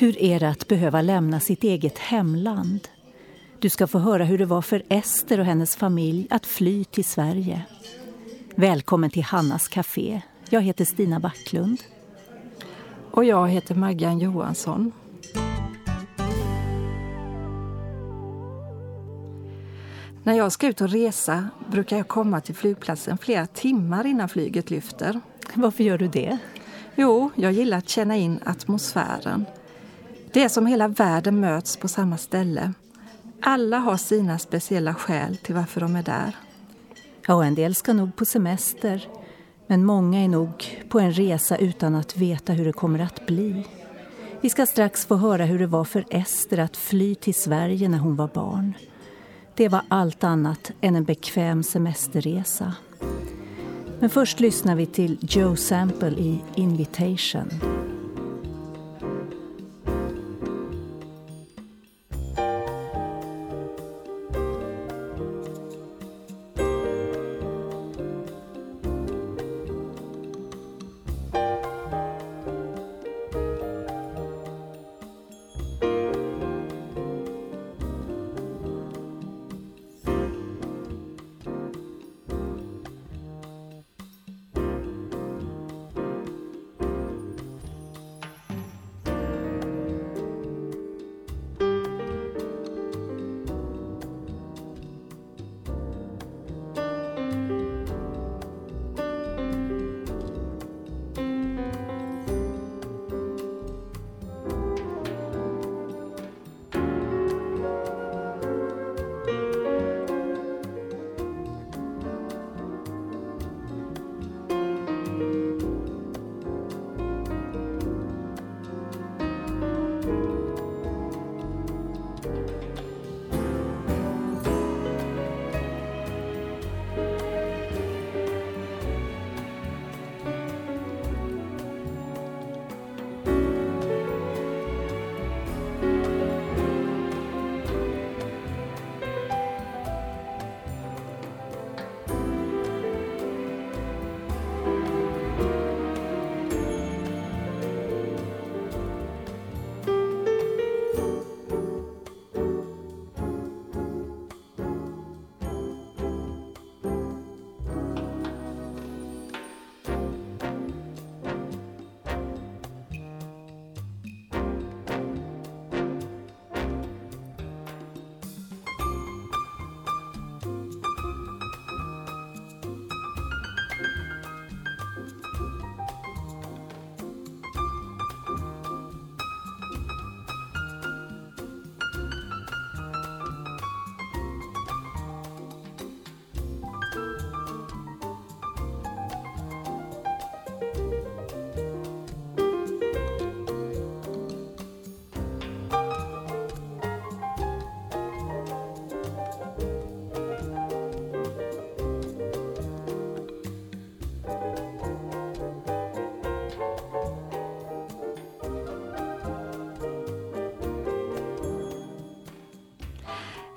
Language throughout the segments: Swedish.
Hur är det att behöva lämna sitt eget hemland? Du ska få höra hur det var för Ester och hennes familj att fly till Sverige. Välkommen till Hannas Café. Jag heter Stina Backlund. Och jag heter Maggan Johansson. När jag ska ut och resa brukar jag komma till flygplatsen flera timmar innan flyget lyfter. Varför gör du det? Jo, jag gillar att känna in atmosfären. Det är som hela världen möts på samma ställe. Alla har sina speciella skäl till varför de är där. Ja, en del ska nog på semester. Men många är nog på en resa utan att veta hur det kommer att bli. Vi ska strax få höra hur det var för Ester att fly till Sverige när hon var barn. Det var allt annat än en bekväm semesterresa. Men först lyssnar vi till Joe Sample i Invitation.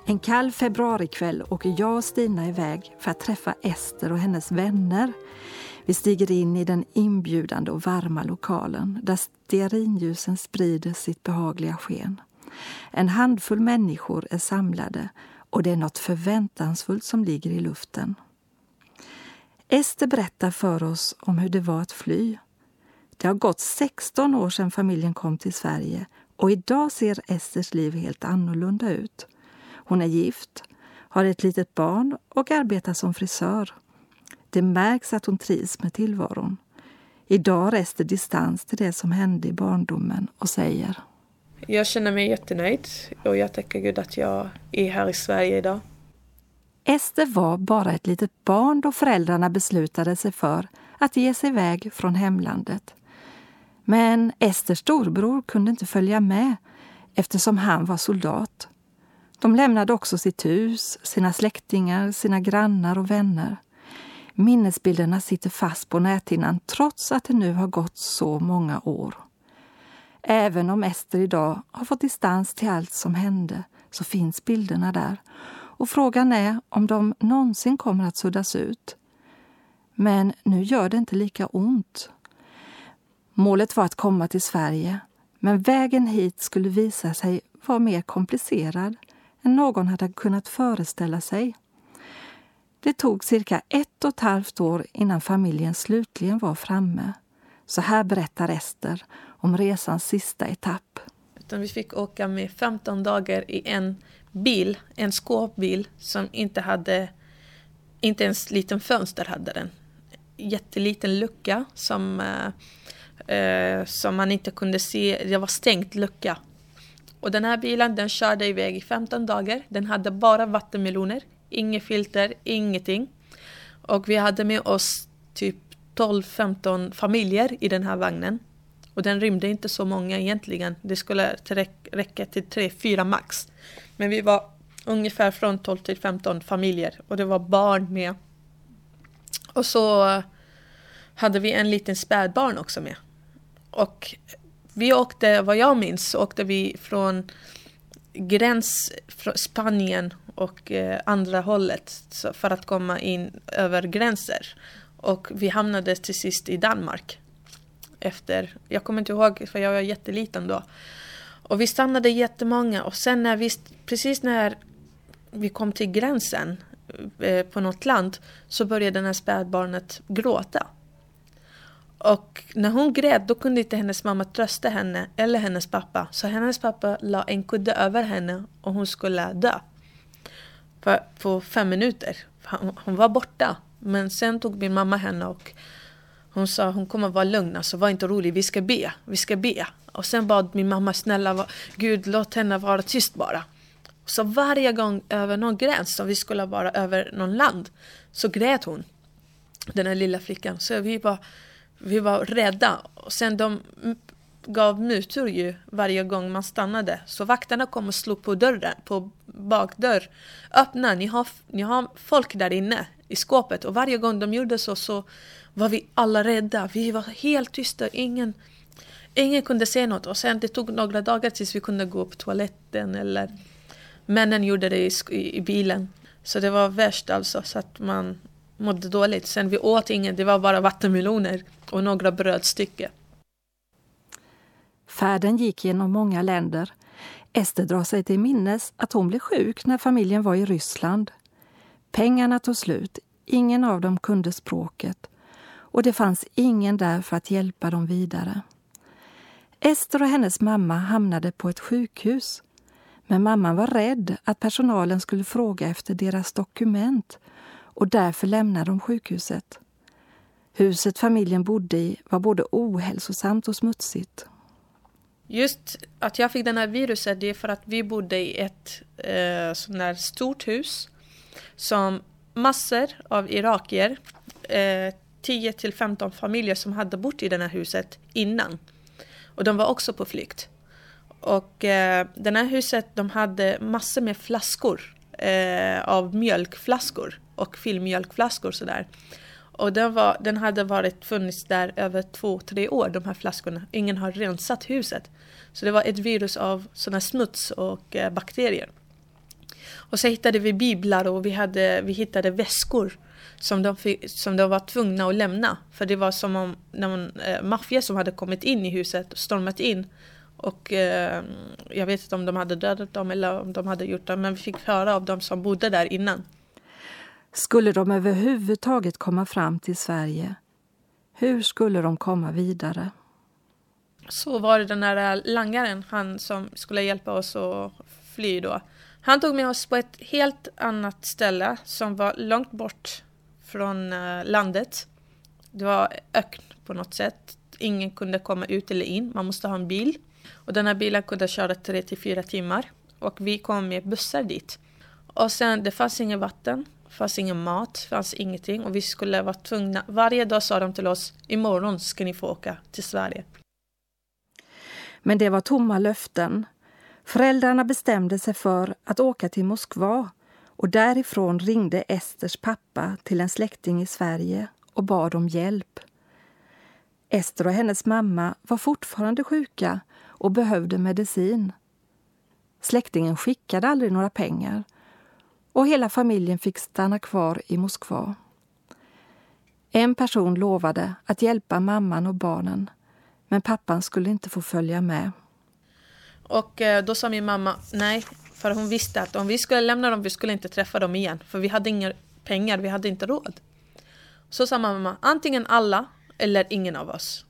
En kall februarikväll åker jag och Stina iväg för att träffa Ester och hennes vänner. Vi stiger in i den inbjudande och varma lokalen där stearinljusen sprider sitt behagliga sken. En handfull människor är samlade och det är något förväntansfullt som ligger i luften. Ester berättar för oss om hur det var att fly. Det har gått 16 år sedan familjen kom till Sverige och idag ser Esters liv helt annorlunda ut. Hon är gift, har ett litet barn och arbetar som frisör. Det märks att hon trivs med tillvaron. Idag har Ester distans till det som hände i barndomen och säger Jag känner mig jättenöjd och jag tackar Gud att jag är här i Sverige idag. Ester var bara ett litet barn då föräldrarna beslutade sig för att ge sig iväg från hemlandet. Men Esters storbror kunde inte följa med eftersom han var soldat. De lämnade också sitt hus, sina släktingar, sina grannar och vänner. Minnesbilderna sitter fast på näthinnan trots att det nu har gått så många år. Även om Ester idag har fått distans till allt som hände så finns bilderna där. Och frågan är om de någonsin kommer att suddas ut. Men nu gör det inte lika ont. Målet var att komma till Sverige Men vägen hit skulle visa sig vara mer komplicerad än någon hade kunnat föreställa sig. Det tog cirka ett och ett halvt år innan familjen slutligen var framme. Så här berättar Ester om resans sista etapp. vi fick åka med 15 dagar i en bil, en skåpbil som inte hade, inte ens liten fönster hade den. Jätteliten lucka som, eh, eh som man inte kunde se, det var stängt lucka. Och den här bilen den körde iväg i 15 dagar. Den hade bara vattenmeloner, inget filter, ingenting. Och vi hade med oss typ 12-15 familjer i den här vagnen. Och den rymde inte så många egentligen. Det skulle räcka till 3-4 max. Men vi var ungefär från 12 till 15 familjer och det var barn med. Och så hade vi en liten spädbarn också med. Och vi åkte, vad jag minns, åkte vi från gräns från Spanien och eh, andra hållet för att komma in över gränser. Och vi hamnade till sist i Danmark. Efter, jag kommer inte ihåg för jag var jätteliten då. Och vi stannade jättemånga och sen när vi, precis när vi kom till gränsen eh, på något land så började det här spädbarnet gråta. Och när hon grät då kunde inte hennes mamma trösta henne eller hennes pappa. Så hennes pappa la en kudde över henne och hon skulle dö. För, på fem minuter. Hon, var borta. Men sen tog min mamma henne och hon sa hon kommer vara lugn, alltså var inte orolig, vi ska be, vi ska be. Och sen bad min mamma snälla Gud låt henne vara tyst bara. Så varje gång över någon gräns, som vi skulle vara över någon land, så grät hon. Den här lilla flickan. Så vi bara vi var rädda. Och sen de gav mutor ju varje gång man stannade. Så vakterna kom och slog på dörren, på bakdörr. Öppna, ni har, ni har folk där inne i skåpet. Och varje gång de gjorde så, så var vi alla rädda. Vi var helt tysta. Ingen, ingen kunde se något. Och sen det tog några dagar tills vi kunde gå på toaletten. Eller männen gjorde det i, i bilen. Så det var värst alltså. Så att man mådde dåligt. Sen vi åt inget. Det var bara vattenmeloner och några brödstycken. Färden gick genom många länder. Ester drar sig till minnes att hon blev sjuk när familjen var i Ryssland. Pengarna tog slut, ingen av dem kunde språket och det fanns ingen där för att hjälpa dem vidare. Ester och hennes mamma hamnade på ett sjukhus. Men mamman var rädd att personalen skulle fråga efter deras dokument och därför lämnade de sjukhuset. Huset familjen bodde i var både ohälsosamt och smutsigt. Just att jag fick den här viruset det är för att vi bodde i ett eh, sånt där stort hus som massor av irakier, eh, 10 till 15 familjer som hade bott i det här huset innan. Och de var också på flykt. Och eh, det här huset de hade massor med flaskor eh, av mjölkflaskor och filmjölkflaskor sådär. Och den, var, den hade varit funnits där över två, tre år, de här flaskorna. Ingen har rensat huset. Så det var ett virus av sådana smuts och eh, bakterier. Och så hittade vi biblar och vi, hade, vi hittade väskor som de, fick, som de var tvungna att lämna. För det var som om någon eh, maffia som hade kommit in i huset, och stormat in. Och eh, jag vet inte om de hade dödat dem eller om de hade gjort det, men vi fick höra av dem som bodde där innan. Skulle de överhuvudtaget komma fram till Sverige? Hur skulle de komma vidare? Så var det den där langaren, han som skulle hjälpa oss att fly då. Han tog med oss på ett helt annat ställe som var långt bort från uh, landet. Det var ökn på något sätt. Ingen kunde komma ut eller in. Man måste ha en bil. Och den här bilen kunde köra 3 till 4 timmar. Och vi kom med bussar dit. Och sen, det fanns inget vatten, fanns ingen mat, fanns ingenting. Och vi skulle vara tvungna, varje dag sa de till oss, imorgon ska ni få åka till Sverige. Men det var tomma löften. Föräldrarna bestämde sig för att åka till Moskva och därifrån ringde Esters pappa till en släkting i Sverige och bad om hjälp. Ester och hennes mamma var fortfarande sjuka och behövde medicin. Släktingen skickade aldrig några pengar och hela familjen fick stanna kvar i Moskva. En person lovade att hjälpa mamman och barnen men pappan skulle inte få följa med. Och eh, då sa min mamma nej, för hon visste att om vi skulle lämna dem, vi skulle inte träffa dem igen. För vi hade inga pengar, vi hade inte råd. Så sa mamma, antingen alla eller ingen av oss.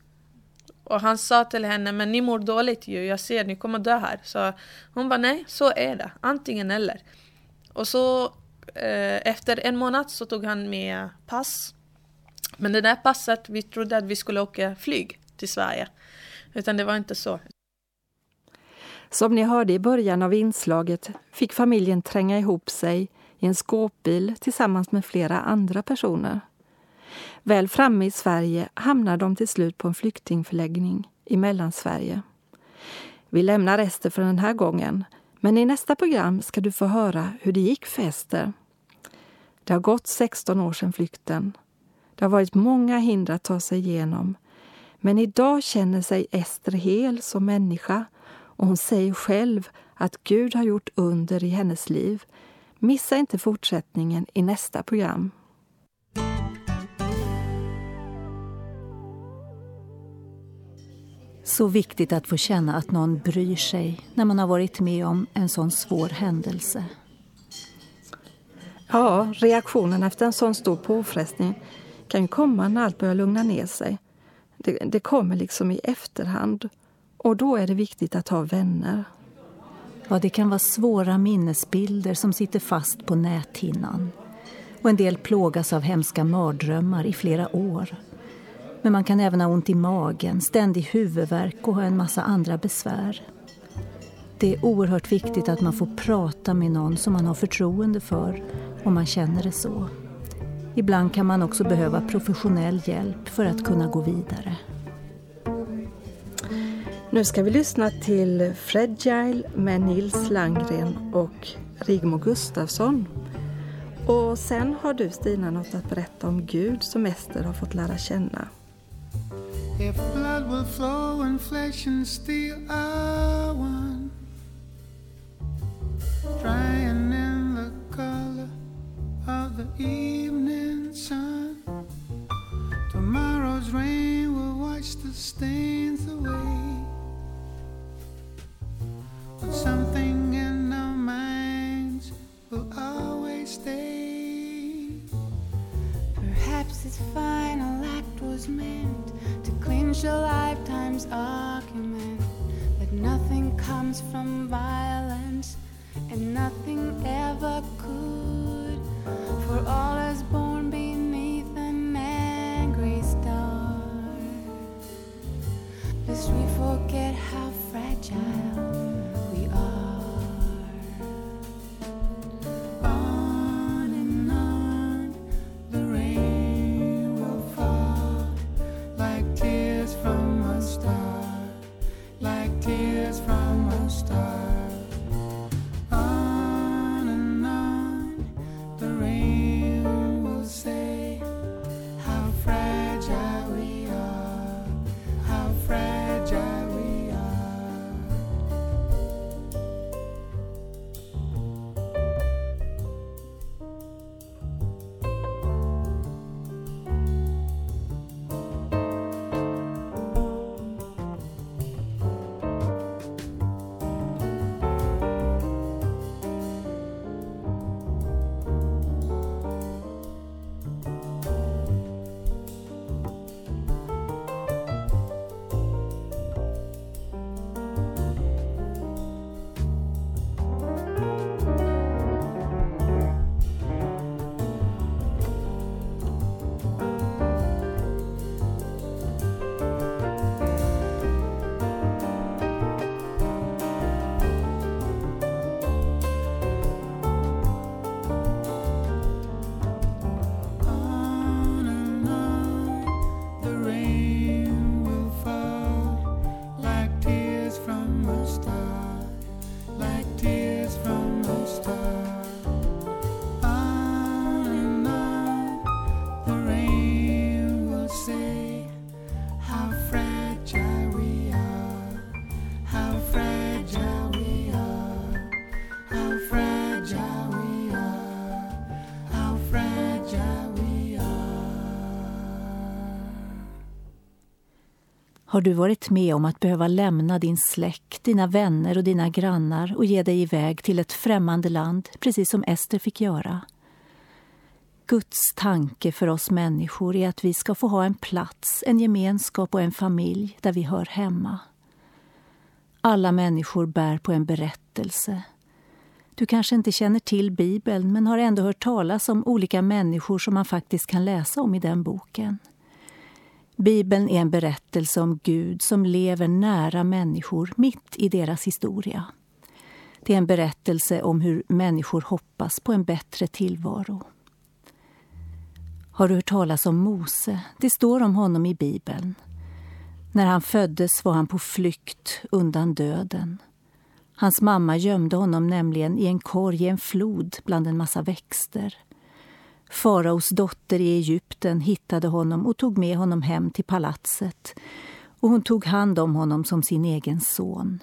Och han sa till henne, men ni mår dåligt ju, jag ser, ni kommer dö här. Så hon bara, nej, så är det, antingen eller. Och så eh, efter en månad så tog han med pass. Men det där passet, vi trodde att vi skulle åka flyg till Sverige. Utan det var inte så. Som ni hörde i början av inslaget fick familjen tränga ihop sig i en skåpbil tillsammans med flera andra personer. Väl framme i Sverige hamnar de till slut på en flyktingförläggning i Mellansverige. Vi lämnar Ester för den här gången, men i nästa program ska du få höra hur det gick för Ester. Det har gått 16 år sedan flykten. Det har varit många hinder att ta sig igenom. Men idag känner sig Ester hel som människa och hon säger själv att Gud har gjort under i hennes liv. Missa inte fortsättningen i nästa program. Så viktigt att få känna att någon bryr sig när man har varit med om en sån svår händelse. Ja, reaktionen efter en sån stor påfrestning kan ju komma när allt börjar lugna ner sig. Det, det kommer liksom i efterhand. Och då är det viktigt att ha vänner. Ja, det kan vara svåra minnesbilder som sitter fast på näthinnan. Och en del plågas av hemska mardrömmar i flera år. Men man kan även ha ont i magen, ständig huvudvärk och ha en massa andra besvär. Det är oerhört viktigt att man får prata med någon som man har förtroende för om man känner det så. Ibland kan man också behöva professionell hjälp för att kunna gå vidare. Nu ska vi lyssna till Fragile med Nils Landgren och Rigmor Gustafsson. Och sen har du Stina något att berätta om Gud som Ester har fått lära känna. If blood will flow and flesh and steel are one Drying in the color of the evening sun. Tomorrow's rain will wash the stains away argument that nothing comes from violence and nothing ever Har du varit med om att behöva lämna din släkt, dina vänner och dina grannar och ge dig iväg till ett främmande land, precis som Ester fick göra? Guds tanke för oss människor är att vi ska få ha en plats, en gemenskap och en familj där vi hör hemma. Alla människor bär på en berättelse. Du kanske inte känner till Bibeln men har ändå hört talas om olika människor som man faktiskt kan läsa om i den boken. Bibeln är en berättelse om Gud som lever nära människor mitt i deras historia. Det är en berättelse om hur människor hoppas på en bättre tillvaro. Har du hört talas om Mose? Det står om honom i Bibeln. När han föddes var han på flykt undan döden. Hans mamma gömde honom nämligen i en korg i en flod bland en massa växter. Faraos dotter i Egypten hittade honom och tog med honom hem till palatset och hon tog hand om honom som sin egen son.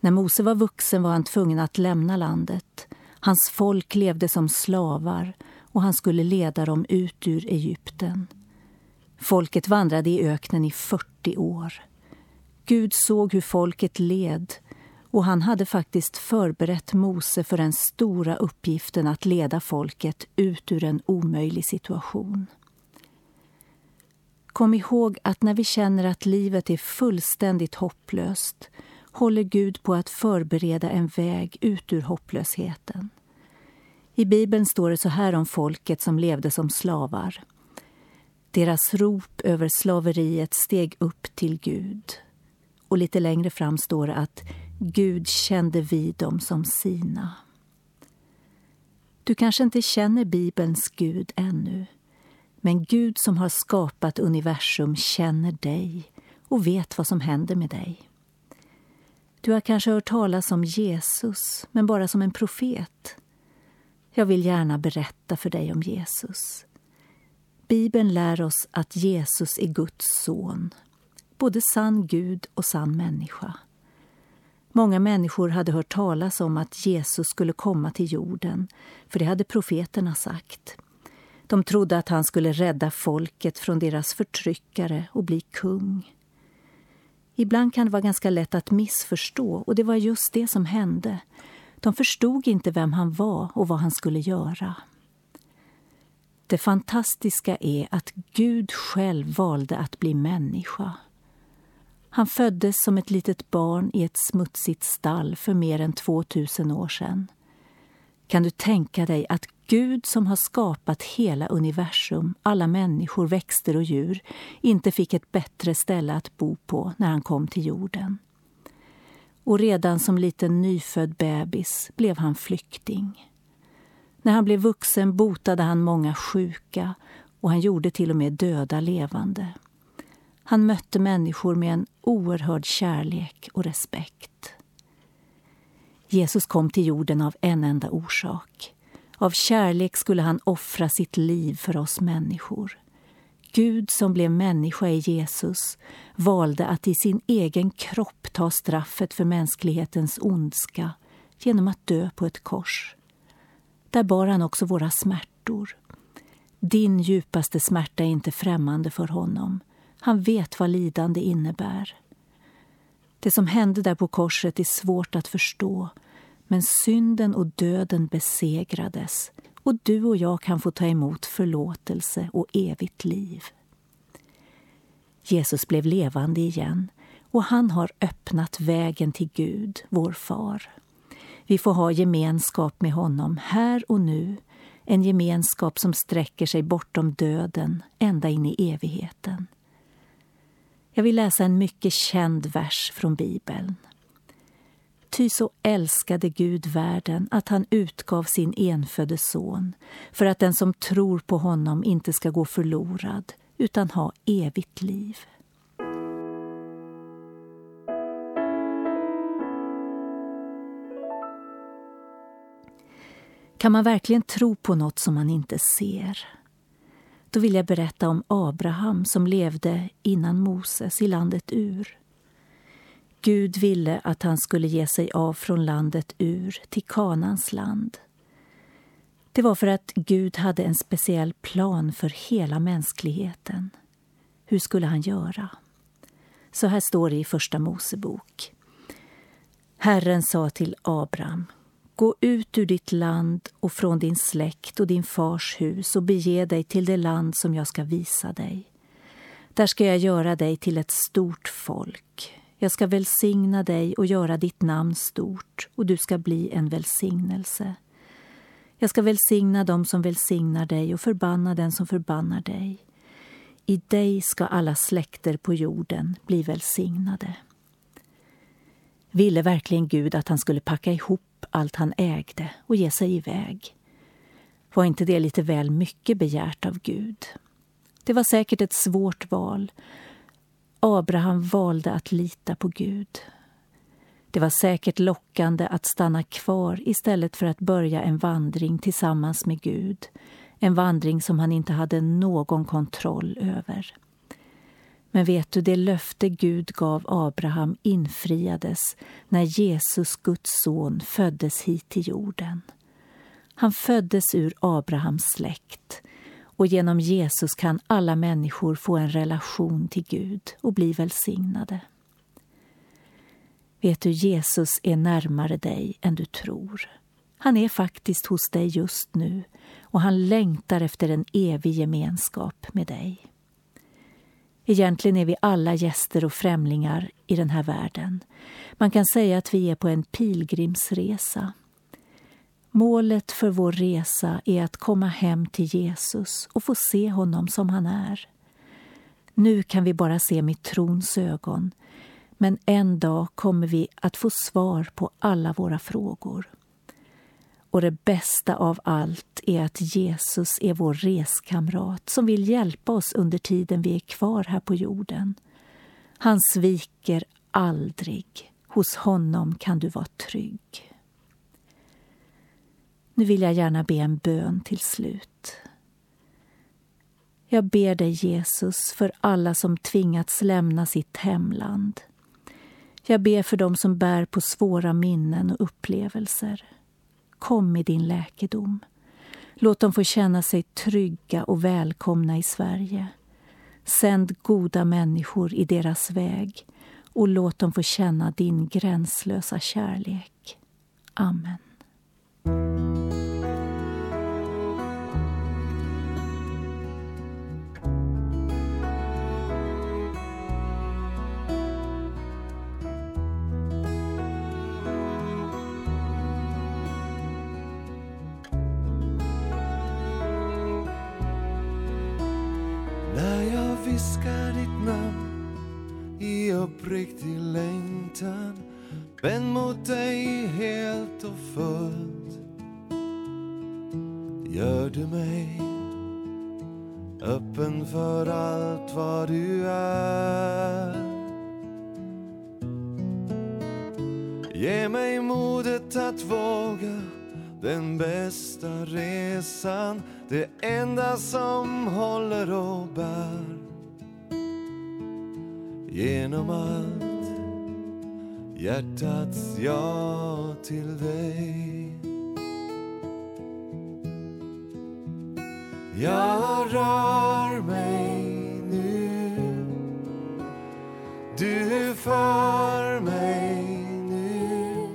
När Mose var vuxen var han tvungen att lämna landet. Hans folk levde som slavar och han skulle leda dem ut ur Egypten. Folket vandrade i öknen i 40 år. Gud såg hur folket led och han hade faktiskt förberett Mose för den stora uppgiften att leda folket ut ur en omöjlig situation. Kom ihåg att när vi känner att livet är fullständigt hopplöst håller Gud på att förbereda en väg ut ur hopplösheten. I Bibeln står det så här om folket som levde som slavar. Deras rop över slaveriet steg upp till Gud. Och lite längre fram står det att Gud kände vi dem som sina. Du kanske inte känner Bibelns Gud ännu. Men Gud som har skapat universum känner dig och vet vad som händer med dig. Du har kanske hört talas om Jesus, men bara som en profet. Jag vill gärna berätta för dig om Jesus. Bibeln lär oss att Jesus är Guds son, både sann Gud och sann människa. Många människor hade hört talas om att Jesus skulle komma till jorden, för det hade profeterna sagt. De trodde att han skulle rädda folket från deras förtryckare och bli kung. Ibland kan det vara ganska lätt att missförstå och det var just det som hände. De förstod inte vem han var och vad han skulle göra. Det fantastiska är att Gud själv valde att bli människa. Han föddes som ett litet barn i ett smutsigt stall för mer än 2000 år sedan. Kan du tänka dig att Gud som har skapat hela universum, alla människor, växter och djur, inte fick ett bättre ställe att bo på när han kom till jorden? Och redan som liten nyfödd bebis blev han flykting. När han blev vuxen botade han många sjuka och han gjorde till och med döda levande. Han mötte människor med en oerhörd kärlek och respekt. Jesus kom till jorden av en enda orsak. Av kärlek skulle han offra sitt liv för oss människor. Gud som blev människa i Jesus valde att i sin egen kropp ta straffet för mänsklighetens ondska genom att dö på ett kors. Där bar han också våra smärtor. Din djupaste smärta är inte främmande för honom. Han vet vad lidande innebär. Det som hände där på korset är svårt att förstå men synden och döden besegrades och du och jag kan få ta emot förlåtelse och evigt liv. Jesus blev levande igen och han har öppnat vägen till Gud, vår far. Vi får ha gemenskap med honom här och nu, en gemenskap som sträcker sig bortom döden, ända in i evigheten. Jag vill läsa en mycket känd vers från Bibeln. Ty så älskade Gud världen att han utgav sin enfödde son för att den som tror på honom inte ska gå förlorad utan ha evigt liv. Kan man verkligen tro på något som man inte ser? Då vill jag berätta om Abraham som levde innan Moses i landet Ur. Gud ville att han skulle ge sig av från landet Ur till Kanans land. Det var för att Gud hade en speciell plan för hela mänskligheten. Hur skulle han göra? Så här står det i Första Mosebok. Herren sa till Abraham Gå ut ur ditt land och från din släkt och din fars hus och bege dig till det land som jag ska visa dig. Där ska jag göra dig till ett stort folk. Jag ska välsigna dig och göra ditt namn stort och du ska bli en välsignelse. Jag ska välsigna dem som välsignar dig och förbanna den som förbannar dig. I dig ska alla släkter på jorden bli välsignade. Ville verkligen Gud att han skulle packa ihop allt han ägde och ge sig iväg? Var inte det lite väl mycket begärt av Gud? Det var säkert ett svårt val. Abraham valde att lita på Gud. Det var säkert lockande att stanna kvar istället för att börja en vandring tillsammans med Gud. En vandring som han inte hade någon kontroll över. Men vet du, det löfte Gud gav Abraham infriades när Jesus, Guds son, föddes hit till jorden. Han föddes ur Abrahams släkt och genom Jesus kan alla människor få en relation till Gud och bli välsignade. Vet du, Jesus är närmare dig än du tror. Han är faktiskt hos dig just nu och han längtar efter en evig gemenskap med dig. Egentligen är vi alla gäster och främlingar i den här världen. Man kan säga att vi är på en pilgrimsresa. Målet för vår resa är att komma hem till Jesus och få se honom som han är. Nu kan vi bara se med trons ögon, men en dag kommer vi att få svar på alla våra frågor. Och det bästa av allt är att Jesus är vår reskamrat som vill hjälpa oss under tiden vi är kvar här på jorden. Han sviker aldrig. Hos honom kan du vara trygg. Nu vill jag gärna be en bön till slut. Jag ber dig, Jesus, för alla som tvingats lämna sitt hemland. Jag ber för dem som bär på svåra minnen och upplevelser. Kom med din läkedom. Låt dem få känna sig trygga och välkomna i Sverige. Sänd goda människor i deras väg och låt dem få känna din gränslösa kärlek. Amen. Viskar ditt namn i uppriktig längtan Vänd mot dig helt och fullt. Gör du mig öppen för allt vad du är. Ge mig modet att våga den bästa resan Det enda som håller och bär genom allt hjärtats ja till dig. Jag rör mig nu, du för mig nu.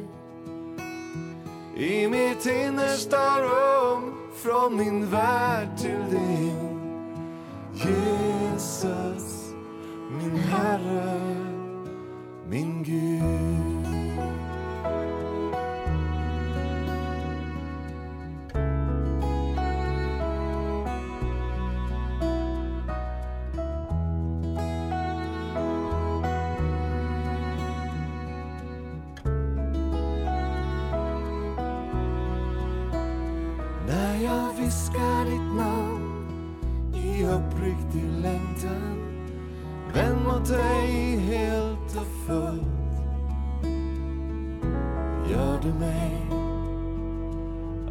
I mitt innersta rum från min värld till din. Jesus min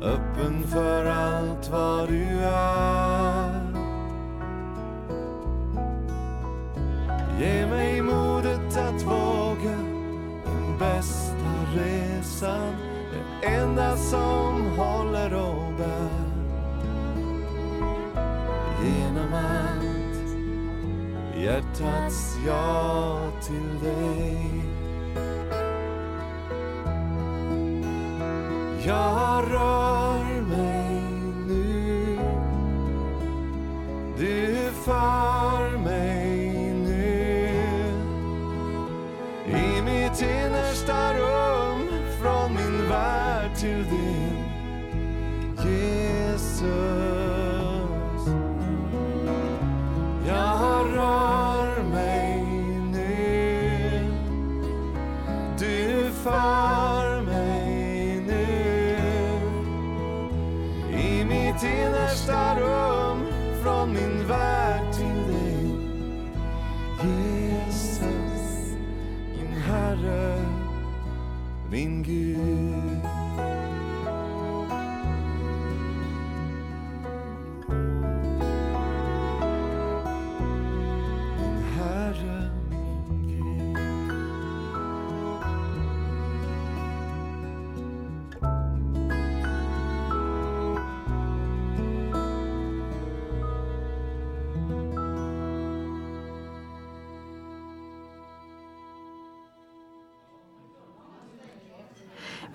öppen för allt vad du är Ge mig modet att våga den bästa resan Det enda som håller och bär Genom allt hjärtats ja till dig. Jag rör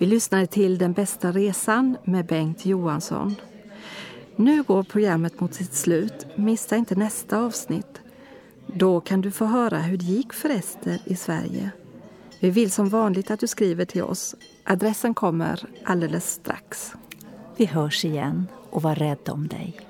Vi lyssnade till Den bästa resan med Bengt Johansson. Nu går programmet mot sitt slut. Missa inte nästa avsnitt. Då kan du få höra hur det gick för Ester i Sverige. Vi vill som vanligt att du skriver till oss. Adressen kommer alldeles strax. Vi hörs igen och var rädd om dig.